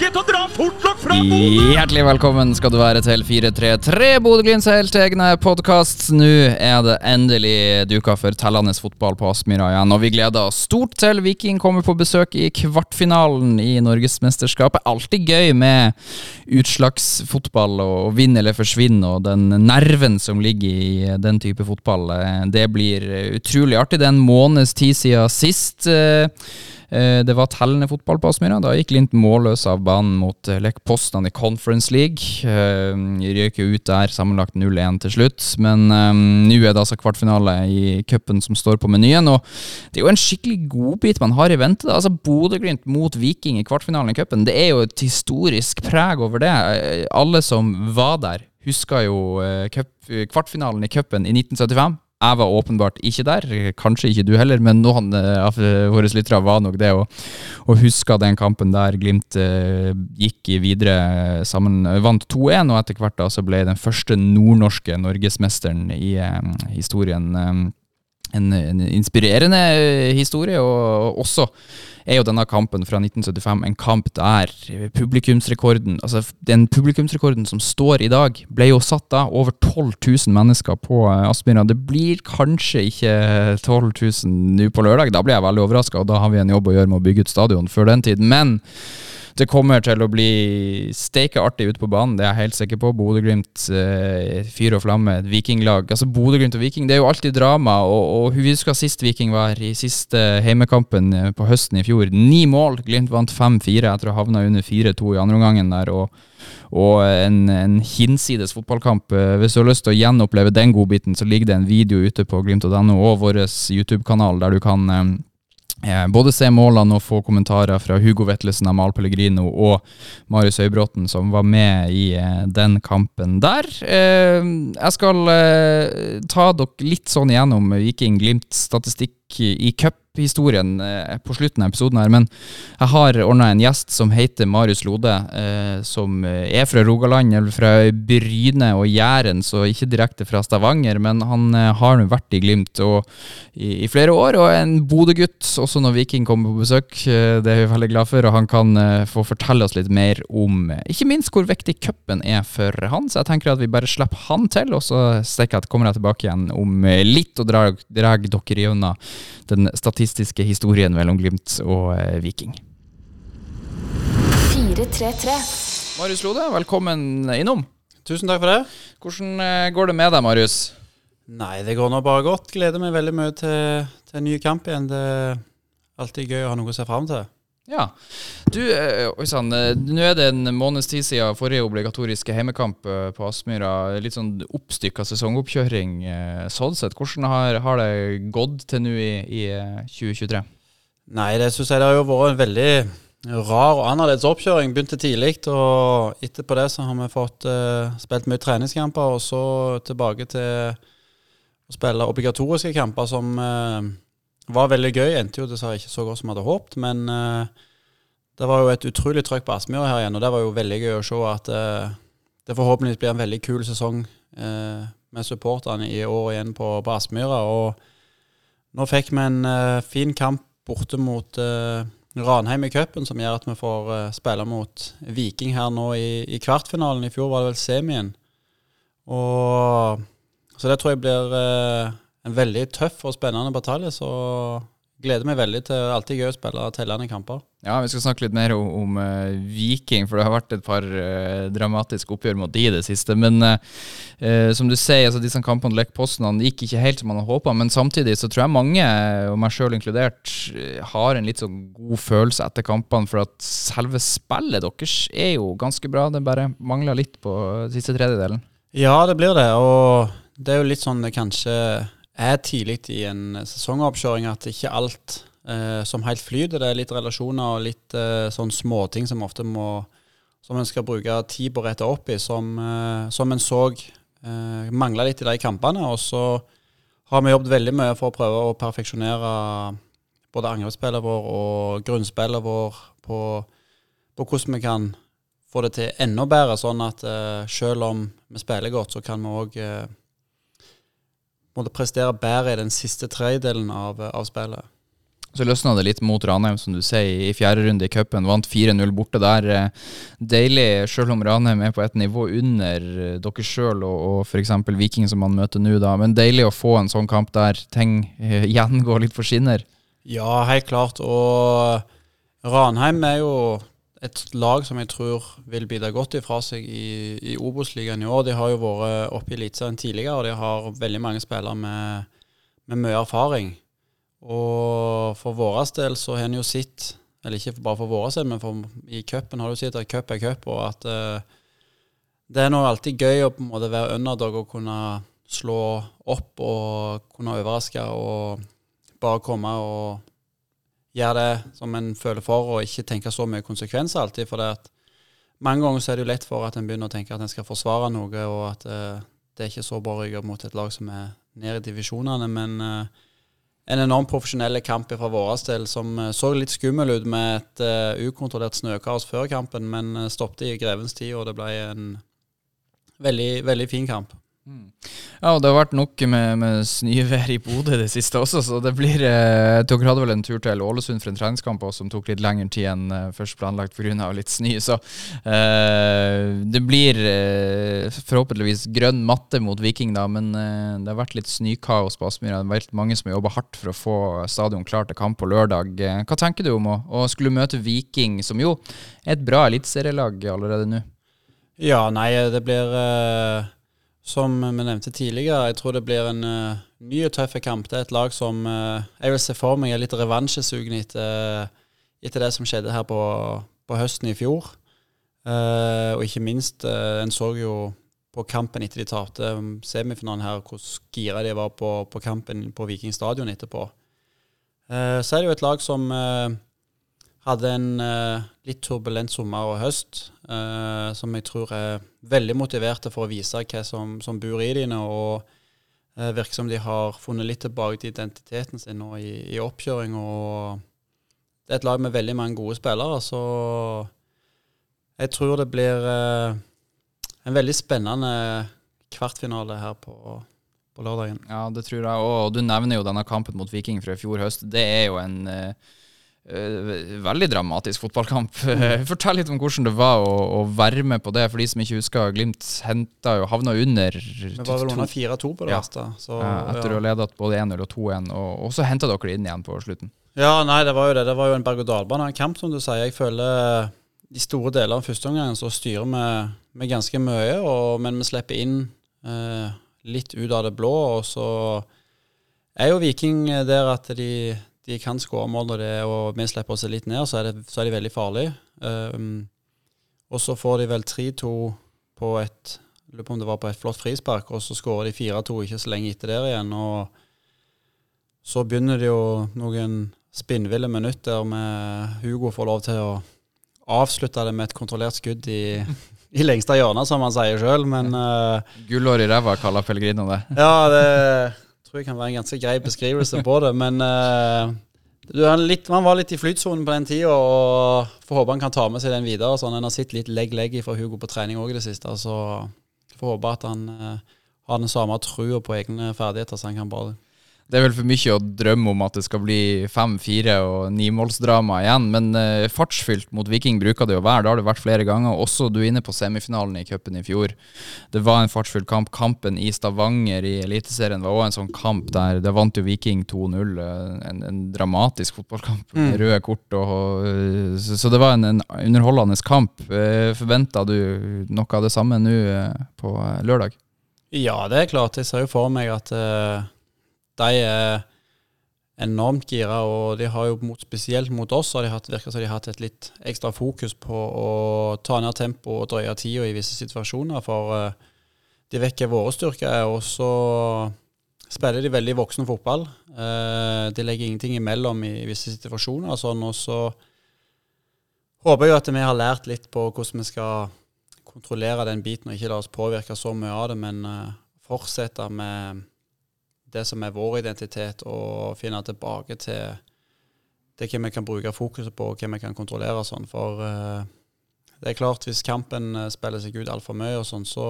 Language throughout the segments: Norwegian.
Til å dra fortlokk fra Bodø! Hjertelig velkommen skal du være til 433 Bodø-Glimts helt egne podkast. Nå er det endelig duka for tellende fotball på Aspmyra igjen, og vi gleder oss stort til Viking kommer på besøk i kvartfinalen i Norgesmesterskapet. Alltid gøy med utslagsfotball og vinn eller forsvinn, og den nerven som ligger i den type fotball. Eh, Det blir utrolig artig. Det er en måneds tid siden sist. Eh, Det var tellende fotball på Aspmyra. Da gikk Lint målløs av banen mot eh, Lech Poznan i Conference League. Eh, Røyk ut der, sammenlagt 0-1 til slutt. Men um, nå er det altså kvartfinale i cupen som står på menyen. Og det er jo en skikkelig godbit man har i vente. da. Altså Bodø-Glimt mot Viking i kvartfinalen i cupen. Det er jo et historisk preg over det. Alle som var der, husker jo kvartfinalen i cupen i 1975. Jeg var åpenbart ikke der, kanskje ikke du heller, men noen eh, av eh, våre lyttere var nok det, og, og huska den kampen der Glimt eh, gikk videre sammen, vant 2-1, og etter hvert da så ble den første nordnorske norgesmesteren i eh, historien. En, en inspirerende historie, og også er jo denne kampen fra 1975 en kamp der publikumsrekorden Altså den publikumsrekorden som står i dag, ble jo satt da over 12 000 mennesker på eh, Aspmyra. Det blir kanskje ikke 12 000 nå på lørdag, da blir jeg veldig overraska, og da har vi en jobb å gjøre med å bygge ut stadion før den tid. Men det kommer til å bli steike artig ute på banen, det er jeg helt sikker på. Bodø-Glimt, eh, fyr og flamme, vikinglag. Altså Bodø-Glimt og Viking, det er jo alltid drama. Og, og vi husker sist Viking var i siste heimekampen eh, på høsten i fjor. Ni mål. Glimt vant 5-4 etter å ha havna under 4-2 i andre omgangen der. og og en, en hinsides fotballkamp. Eh, Hvis du har lyst til å gjenoppleve den godbiten, så ligger det en video ute på glimt.no og vår YouTube-kanal der du kan eh, Eh, Både se målene og få kommentarer fra Hugo Vetlesen, Amal Pellegrino og Marius Høybråten, som var med i eh, den kampen der. Eh, jeg skal eh, ta dere litt sånn igjennom Viking Glimt-statistikk i cuphistorien eh, på slutten av episoden her, men jeg har ordna en gjest som heter Marius Lode, eh, som er fra Rogaland, eller fra Bryne og Jæren, så ikke direkte fra Stavanger, men han eh, har nå vært i Glimt og, i, i flere år, og er en Bodø-gutt også når Viking kommer på besøk. Eh, Det er vi veldig glad for, og han kan eh, få fortelle oss litt mer om eh, ikke minst hvor viktig cupen er for han, så jeg tenker at vi bare slipper han til, og så stikker jeg, kommer jeg tilbake igjen om eh, litt og drar, drar dere gjennom den statistiske historien mellom Glimt og eh, Viking. 433. Marius Lode, velkommen innom. Tusen takk for det. Hvordan eh, går det med deg, Marius? Nei, det går nå bare godt. Gleder meg veldig mye til, til en ny kamp igjen. Det er alltid gøy å ha noe å se fram til. Ja. Du, eh, oi sann, eh, nå er det en måneds tid siden forrige obligatoriske heimekamp eh, på Aspmyra. Litt sånn oppstykka sesongoppkjøring sånn sett. Hvordan har, har det gått til nå i, i eh, 2023? Nei, det syns jeg det har jo vært en veldig rar og annerledes oppkjøring. Begynte tidlig, og etterpå det så har vi fått uh, spilt mye treningskamper, og så tilbake til å spille obligatoriske kamper som eh, var veldig gøy. Endte jo dessverre ikke så godt som vi hadde håpet, men uh, det var jo et utrolig trøkk på Aspmyra her igjen, og det var jo veldig gøy å se at uh, det forhåpentligvis blir en veldig kul sesong uh, med supporterne i år igjen på, på Aspmyra. Og nå fikk vi en fin kamp borte mot Ranheim i cupen, som gjør at vi får spille mot Viking her nå i, i kvartfinalen. I fjor var det vel semien. Og, så det tror jeg blir eh, en veldig tøff og spennende batalje. Så gleder meg veldig til alltid gøy å spille tellende kamper. Ja, vi skal snakke litt mer om, om uh, Viking, for det har vært et par uh, dramatiske oppgjør mot de i det siste. Men uh, som du sier, altså disse kampene Lech Poznan gikk ikke helt som man hadde håpa. Men samtidig så tror jeg mange, og meg sjøl inkludert, har en litt sånn god følelse etter kampene. For at selve spillet deres er jo ganske bra. Det bare mangler litt på siste tredjedelen. Ja, det blir det. Og det er jo litt sånn kanskje er tidlig i en sesongoppkjøring at ikke alt eh, som helt flyter. Det er litt relasjoner og litt eh, sånn småting som ofte må Som en skal bruke tid på å rette opp i, som, eh, som en så eh, mangla litt i de kampene. Og så har vi jobbet veldig mye for å prøve å perfeksjonere både angrepsspillet vår og grunnspillet vår på, på hvordan vi kan få det til enda bedre, sånn at eh, selv om vi spiller godt, så kan vi òg måtte prestere bedre i den siste tredjedelen av, av spillet. Så løsna det litt mot Ranheim, som du sier, i fjerde runde i cupen. Vant 4-0 borte der. Eh, Deilig, selv om Ranheim er på et nivå under eh, dere sjøl og, og f.eks. Viking, som man møter nå, da. Men deilig å få en sånn kamp der ting eh, igjen går litt for skinner. Ja, helt klart. Og Ranheim er jo et lag som jeg tror vil bite godt ifra seg i, i Obos-ligaen i år. De har jo vært oppe i Eliteserien tidligere, og de har veldig mange spillere med, med mye erfaring. Og for vår del så har en jo sett, eller ikke bare for vår del, men for, i cupen har du sett at cup er cup, og at uh, det er nå alltid gøy å på en måte være underdog og kunne slå opp og kunne overraske og bare komme og gjøre det som en føler for, og ikke tenke så mye konsekvenser alltid. For det at mange ganger så er det jo lett for at en begynner å tenke at en skal forsvare noe, og at uh, det er ikke så bra å rygge mot et lag som er nede i divisjonene. men uh, en enormt profesjonell kamp fra vår del som uh, så litt skummel ut med et uh, ukontrollert snøkaos før kampen, men uh, stoppet i grevens tid, og det ble en veldig, veldig fin kamp. Ja, og det har vært nok med, med snøvær i Bodø det siste også, så det blir eh, Dere hadde vel en tur til Ålesund for en treningskamp også, som tok litt lengre tid enn eh, først planlagt pga. litt snø, så eh, det blir eh, forhåpentligvis grønn matte mot Viking, da, men eh, det har vært litt snøkaos på Aspmyra. Det har vært mange som har jobba hardt for å få stadion klar til kamp på lørdag. Eh, hva tenker du om å, å skulle møte Viking, som jo er et bra eliteserielag allerede nå? Ja, nei, det blir eh, som vi nevnte tidligere, jeg tror det blir en uh, ny og tøff kamp. Det er et lag som uh, jeg vil se for meg er litt revansjesugne etter, etter, det som skjedde her på, på høsten i fjor. Uh, og ikke minst, en så jo på kampen etter de tapte semifinalen her, hvor gira de var på, på kampen på Viking stadion etterpå. så er det jo et lag som hadde en uh, litt turbulent sommer og høst, uh, som jeg tror er veldig motiverte for å vise hva som, som bor i dine, og uh, virker som de har funnet litt tilbake til identiteten sin nå i, i oppkjøring. og Det er et lag med veldig mange gode spillere, så jeg tror det blir en veldig spennende kvartfinale her på, på lørdagen. Ja, det tror jeg. Og du nevner jo denne kampen mot Viking fra i fjor høst. Det er jo en Uh, veldig dramatisk fotballkamp. Mm. Fortell litt om hvordan det var å, å, være med på det. For de som ikke husker, Glimt henta jo havna under Vi var vel under 4-2 på det ja. verste. Så, ja, etter ja. å ha ledet både 1-0 og 2-1, og, og, så henta dere inn igjen på slutten. Ja, nei, det var jo det. Det var jo en berg-og-dal-bane-kamp, som du sier. Jeg føler i store deler av første omgang så styrer vi, vi ganske mye, og, men vi slipper inn eh, litt ut av det blå. Og så er jo Viking der at de de kan skåre mål når det er, og vi slipper oss litt ned, så er, det, så er de veldig farlige. Um, og så får de vel 3-2 på et lurer på om det var på et flott frispark, og så skårer de 4-2 ikke så lenge etter der igjen. og Så begynner det jo noen spinnville minutter med Hugo får lov til å avslutte det med et kontrollert skudd i, i lengste hjørne, som han sier sjøl, men uh, Gullår i ræva, kaller Pellegrino det. Ja, det tror jeg kan være en ganske grei beskrivelse på det. Men uh, litt, man var litt i flytsonen på den tida, og får håpe han kan ta med seg den videre. Sånn, En har sett litt legg-legg fra Hugo på trening òg i det siste, så får håpe at han uh, har den samme trua på egne ferdigheter, så han kan bare det er vel for mye å drømme om at det skal bli fem-fire og nimålsdrama igjen, men uh, fartsfylt mot Viking bruker det å være. Det har det vært flere ganger. Også du er inne på semifinalen i cupen i fjor. Det var en fartsfylt kamp. Kampen i Stavanger i Eliteserien var òg en sånn kamp der det vant jo Viking 2-0. Eh, en, en, dramatisk fotballkamp med mm. røde kort. Og, uh, så, så, det var en, en underholdende kamp. Uh, Forventa du noe av det samme nå på lørdag? Ja, det er klart. Jeg ser jo for meg at de er enormt gira, og de har jo mot, spesielt mot oss har de hatt, virker som de har hatt et litt ekstra fokus på å ta ned tempoet og drøye tida i visse situasjoner. For uh, de vekker våre styrker, og så spiller de veldig voksen fotball. Eh, de legger ingenting imellom i visse situasjoner sånn. Og så håper jeg at vi har lært litt på hvordan vi skal kontrollere den biten og ikke la oss påvirke så mye av det, men eh, fortsette med det som er vår identitet, og finne tilbake til det hva vi kan bruke fokuset på, og hva vi kan kontrollere sånn. For uh, det er klart, hvis kampen eh, spiller seg ut altfor mye og sånn, så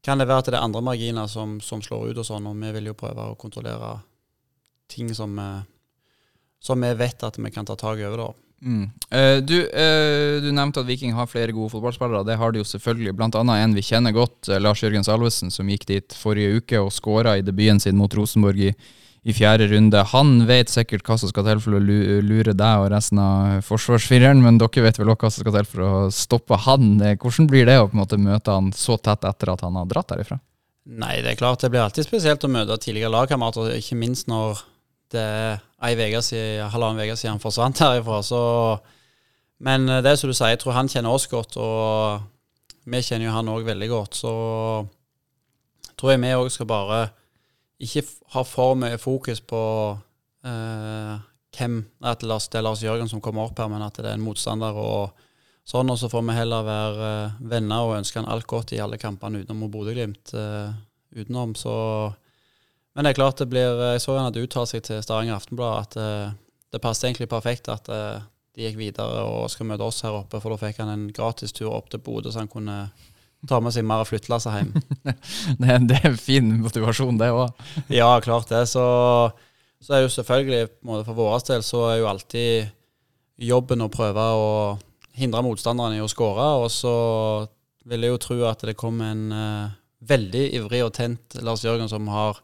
kan det være at det er andre marginer som, som slår ut og sånn, og vi vil jo prøve å kontrollere ting som, uh, som vi vet at vi kan ta tak over, da. Mm. Eh, du, uh, du nevnte at Viking har flere gode fotballspillere. Det har de jo selvfølgelig. Blant annet en vi kjenner godt, eh, Lars Jørgen Salvesen, som gikk dit forrige uke og skåra i debuten sin mot Rosenborg i, i fjerde runde. Han vet sikkert hva som skal til for å lure deg og resten av forsvarsfireren, men dere vet vel også hva som skal til for å stoppe han. Hvordan blir det å på en måte møte han så tett etter at han har dratt derifra? Nei, det er klart det blir alltid spesielt å møte tidligere lagkamerater, ikke minst når det er ei uke siden, halvannen uke siden han forsvant herifra. Så, men eh, det er som du sier, jeg tror han kjenner oss godt, og vi kjenner jo han òg veldig godt. Så tror jeg vi òg skal bare ikke ha for mye fokus på eh, hvem At Lars, det er Lars Jørgen som kommer opp her, men at det er en motstander. og sånn, og så får vi heller være eh, venner og ønske han alt godt i alle kampene utenom Bodø-Glimt. Uh, utenom, så Men det er klart det blir Jeg så han hadde uttalt seg til Stavanger Aftenblad at uh, det passet egentlig perfekt at uh, de gikk videre og skal møte oss her oppe, for da fikk han en gratis tur opp til Bodø, så han kunne ta med seg mer av flyttelasset hjem. Det, det er fin motivasjon, det òg. Ja, klart det. Så, så er jo selvfølgelig en for vår del så er jo alltid jobben å prøve å hindre motstanderne i å skåre. Og så vil jeg jo tro at det kom en uh, veldig ivrig og tent Lars Jørgen som har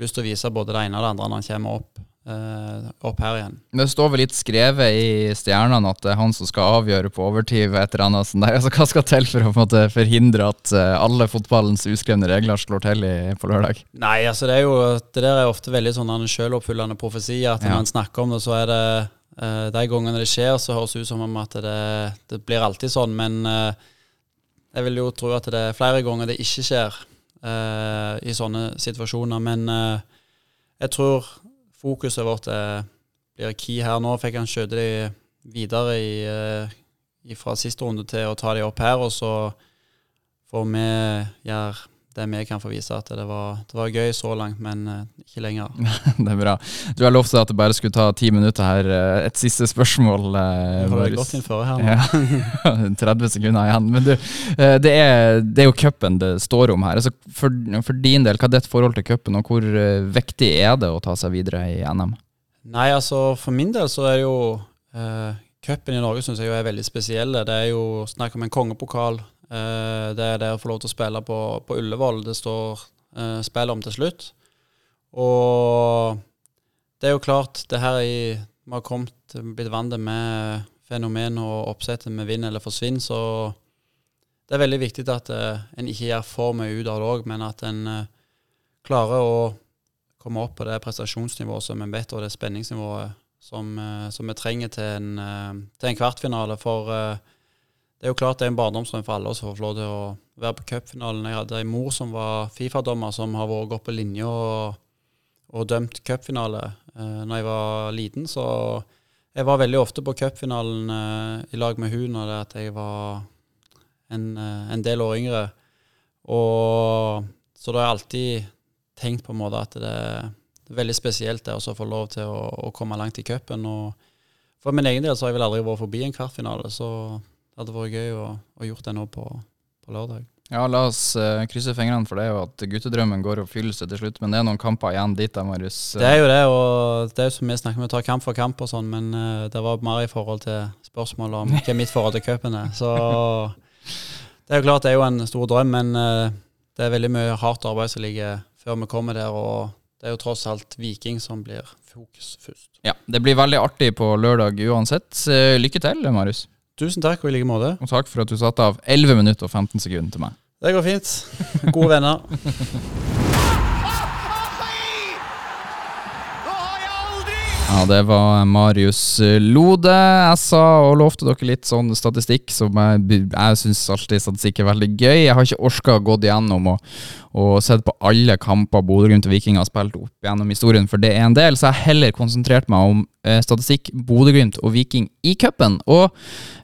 lyst til å vise både det ene og det andre når han kommer opp, eh, opp her igjen. Det står vel litt skrevet i stjernene at det er han som skal avgjøre på overtid. Et eller annet der. Altså, hva skal til for å måte, forhindre at eh, alle fotballens uskrevne regler slår til i, på lørdag? Nei, altså det er jo Det der er ofte veldig sånn en selvoppfyllende profesi. At Ja. når en snakker om det, så er det eh, De gangene det skjer, så høres det ut som om at det, det blir alltid sånn. Men eh, jeg vil jo tro at det er flere ganger det ikke skjer eh, i sånne situasjoner. Men uh, jeg tror fokuset vårt er, blir key her. Nå fikk han skjøte de videre i, uh, fra siste runde til å ta de opp her, og så får vi gjøre det vi kan få vise at det var, det var gøy så langt, men eh, ikke lenger. Det er bra. Du har lovt at det bare skulle ta ti minutter her. Eh, Et siste spørsmål. eh, har du gått inn før her nå. Ja, 30 sekunder igjen. Men du, eh, det er, det er jo cupen det står om her. Altså for, for din del, hva er ditt forhold til cupen, og hvor viktig er det å ta seg videre i NM? Nei, altså for min del så er det jo eh, Cupen i Norge syns jeg jo er veldig spesiell. Det er jo snakk om en kongepokal. Eh, det er det å få lov til å spille på, på Ullevål det står eh, spill om til slutt. Og det er jo klart, det her i Vi har kommet, blitt vant med fenomen og oppsettet med vinn eller forsvinn, så det er veldig viktig at eh, en ikke gjør for mye ut av det òg, men at en klarer å komme opp på det prestasjonsnivået som en vet, og det spenningsnivået som, som vi trenger til en, til en kvartfinale. For eh, det er jo klart det er en barndomsdrøm for alle oss å få lov til å være på cupfinalen. Jeg hadde en mor som var Fifa-dommer, som har vært gått på linje og, og dømt cupfinale eh, når jeg var liten. Så jeg var veldig ofte på cupfinalen eh, i lag med hun når jeg var en, eh, en del år yngre. Og så da har jeg alltid tenkt på en måte at det er veldig spesielt det å få lov til å, å komme langt i cupen. For min egen del så har jeg vel aldri vært forbi en kvartfinale, så det hadde vært gøy å, å gjort det nå på, på lørdag. Ja, la oss uh, krysse fingrene for det, og at guttedrømmen går i oppfyllelse til slutt. Men det er noen kamper igjen dit, da, Marius. Det er jo det, og det er jo som vi snakker om, å ta kamp for kamp og sånn, men uh, det var mer i forhold til spørsmålet om hva mitt forhold til cupen er. Så det er jo klart det er jo en stor drøm, men uh, det er veldig mye hardt arbeid som ligger før vi kommer der, og det er jo tross alt Viking som blir fokus først. Ja, Det blir veldig artig på lørdag uansett. Lykke til, Marius. Tusen takk, og i like måte. Og takk for at du satte av 11 minutter og 15 sekunder til meg. Det går fint. Gode venner. Ja, det var Marius Lode. Jeg sa og lovte dere litt sånn statistikk som jeg, jeg syns alltid statistikk er veldig gøy. Jeg har ikke orka å gå igjennom og, og sett på alle kamper Bodø-Glimt og Viking har spilt opp gjennom historien, for det er en del, så jeg har heller konsentrert meg om eh, statistikk Bodø-Glimt og Viking i cupen. Og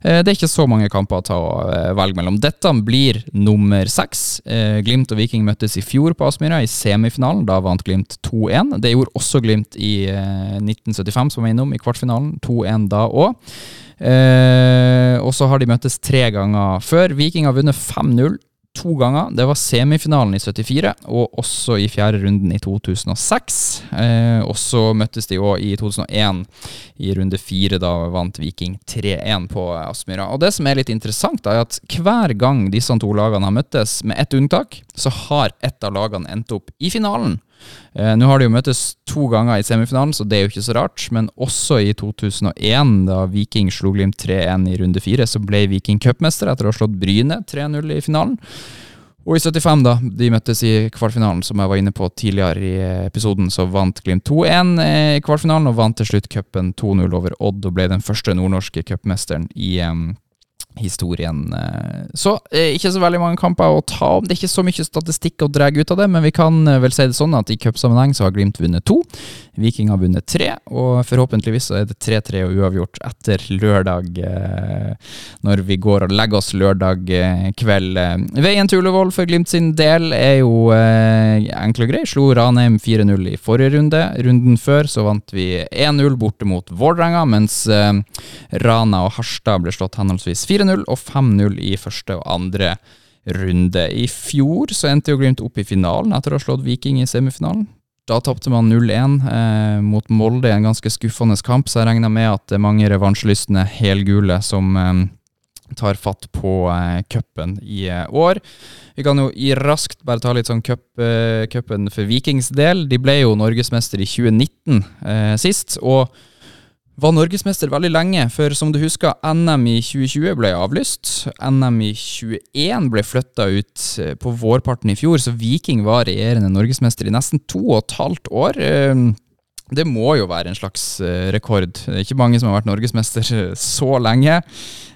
eh, det er ikke så mange kamper å ta eh, velge mellom. Dette blir nummer seks. Eh, Glimt og Viking møttes i fjor på Aspmyra, i semifinalen. Da vant Glimt 2-1. Det gjorde også Glimt i 1975, som var innom, i kvartfinalen. 2-1 da òg. Eh, og så har de møttes tre ganger før. Viking har vunnet 5-0 to ganger. Det var semifinalen i 74, og også i fjerde runden i 2006. Eh, og så møttes de òg i 2001, i runde fire. Da vant Viking 3-1 på Aspmyra. Og det som er litt interessant, da, er at hver gang disse to lagene har møttes, med ett unntak, så har ett av lagene endt opp i finalen. Eh, Nå har de jo møttes to ganger i semifinalen, så det er jo ikke så rart. Men også i 2001, da Viking slo Glimt 3-1 i runde fire, så ble Viking cupmester etter å ha slått Bryne 3-0 i finalen. Og i 75, da de møttes i kvartfinalen, som jeg var inne på tidligere i episoden, så vant Glimt 2-1 i kvartfinalen og vant til slutt cupen 2-0 over Odd og ble den første nordnorske cupmesteren i um, historien. eh. Så eh, ikke så veldig mange kamper å ta om. Det er ikke så mye statistikk å dra ut av det, men vi kan eh, vel si det sånn at i cupsammenheng så har Glimt vunnet to. Viking har vunnet tre, og forhåpentligvis så er det 3-3 og uavgjort etter lørdag, når vi går og legger oss lørdag kveld. Veien til Ullevål for Glimt sin del er jo enkel og grei. Slo Ranheim 4-0 i forrige runde. Runden før så vant vi 1-0 borte mot Vålerenga, mens Rana og Harstad ble slått henholdsvis 4-0 og 5-0 i første og andre runde. I fjor så endte jo Glimt opp i finalen etter å ha slått Viking i semifinalen. Da tapte man 0-1 eh, mot Molde i en ganske skuffende kamp, så jeg regner med at det er mange revansjelystne helgule som eh, tar fatt på eh, cupen i eh, år. Vi kan jo i raskt bare ta litt sånn cupen eh, for Vikings del. De ble jo norgesmester i 2019 eh, sist, og var norgesmester veldig lenge, for som du husker, NM i 2020 ble avlyst. NM i 2021 ble flytta ut eh, på vårparten i fjor, så Viking var regjerende norgesmester i nesten to og et halvt år. Eh, Det må jo være en slags eh, rekord. Det er ikke mange som har vært norgesmester eh, så lenge.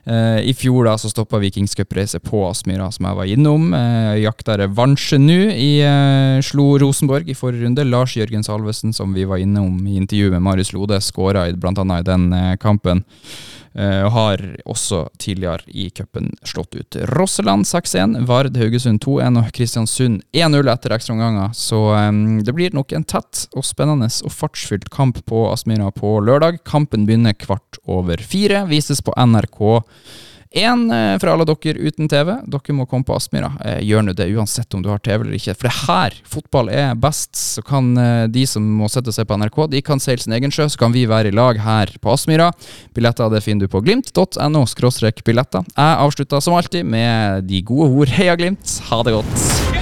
Eh, I fjor da så stoppa Vikings cuprace på Aspmyra, som jeg var innom. Jakta revansje nå. I slo Rosenborg i forrige runde. Lars Jørgen Salvesen, som vi var innom i intervju med Marius Lode, skåra bl.a. i den kampen. Eh, og har også tidligere i cupen slått ut Rosseland 6-1, Vard Haugesund 2-1 og Kristiansund 1-0 etter ekstraomganger. Så um, det blir nok en tett og spennende og fartsfylt kamp på Aspmyra på lørdag. Kampen begynner kvart over fire, vises på NRK. En fra alle dere uten TV. Dere må komme på Aspmyra. Eh, gjør nå det uansett om du har TV eller ikke. For det her fotball er best. Så kan eh, de som må sette seg på NRK, de kan seile sin egen sjø. Så kan vi være i lag her på Aspmyra. Billetter det finner du på glimt.no billetter. Jeg avslutter som alltid med de gode ord. Heia Glimt, ha det godt.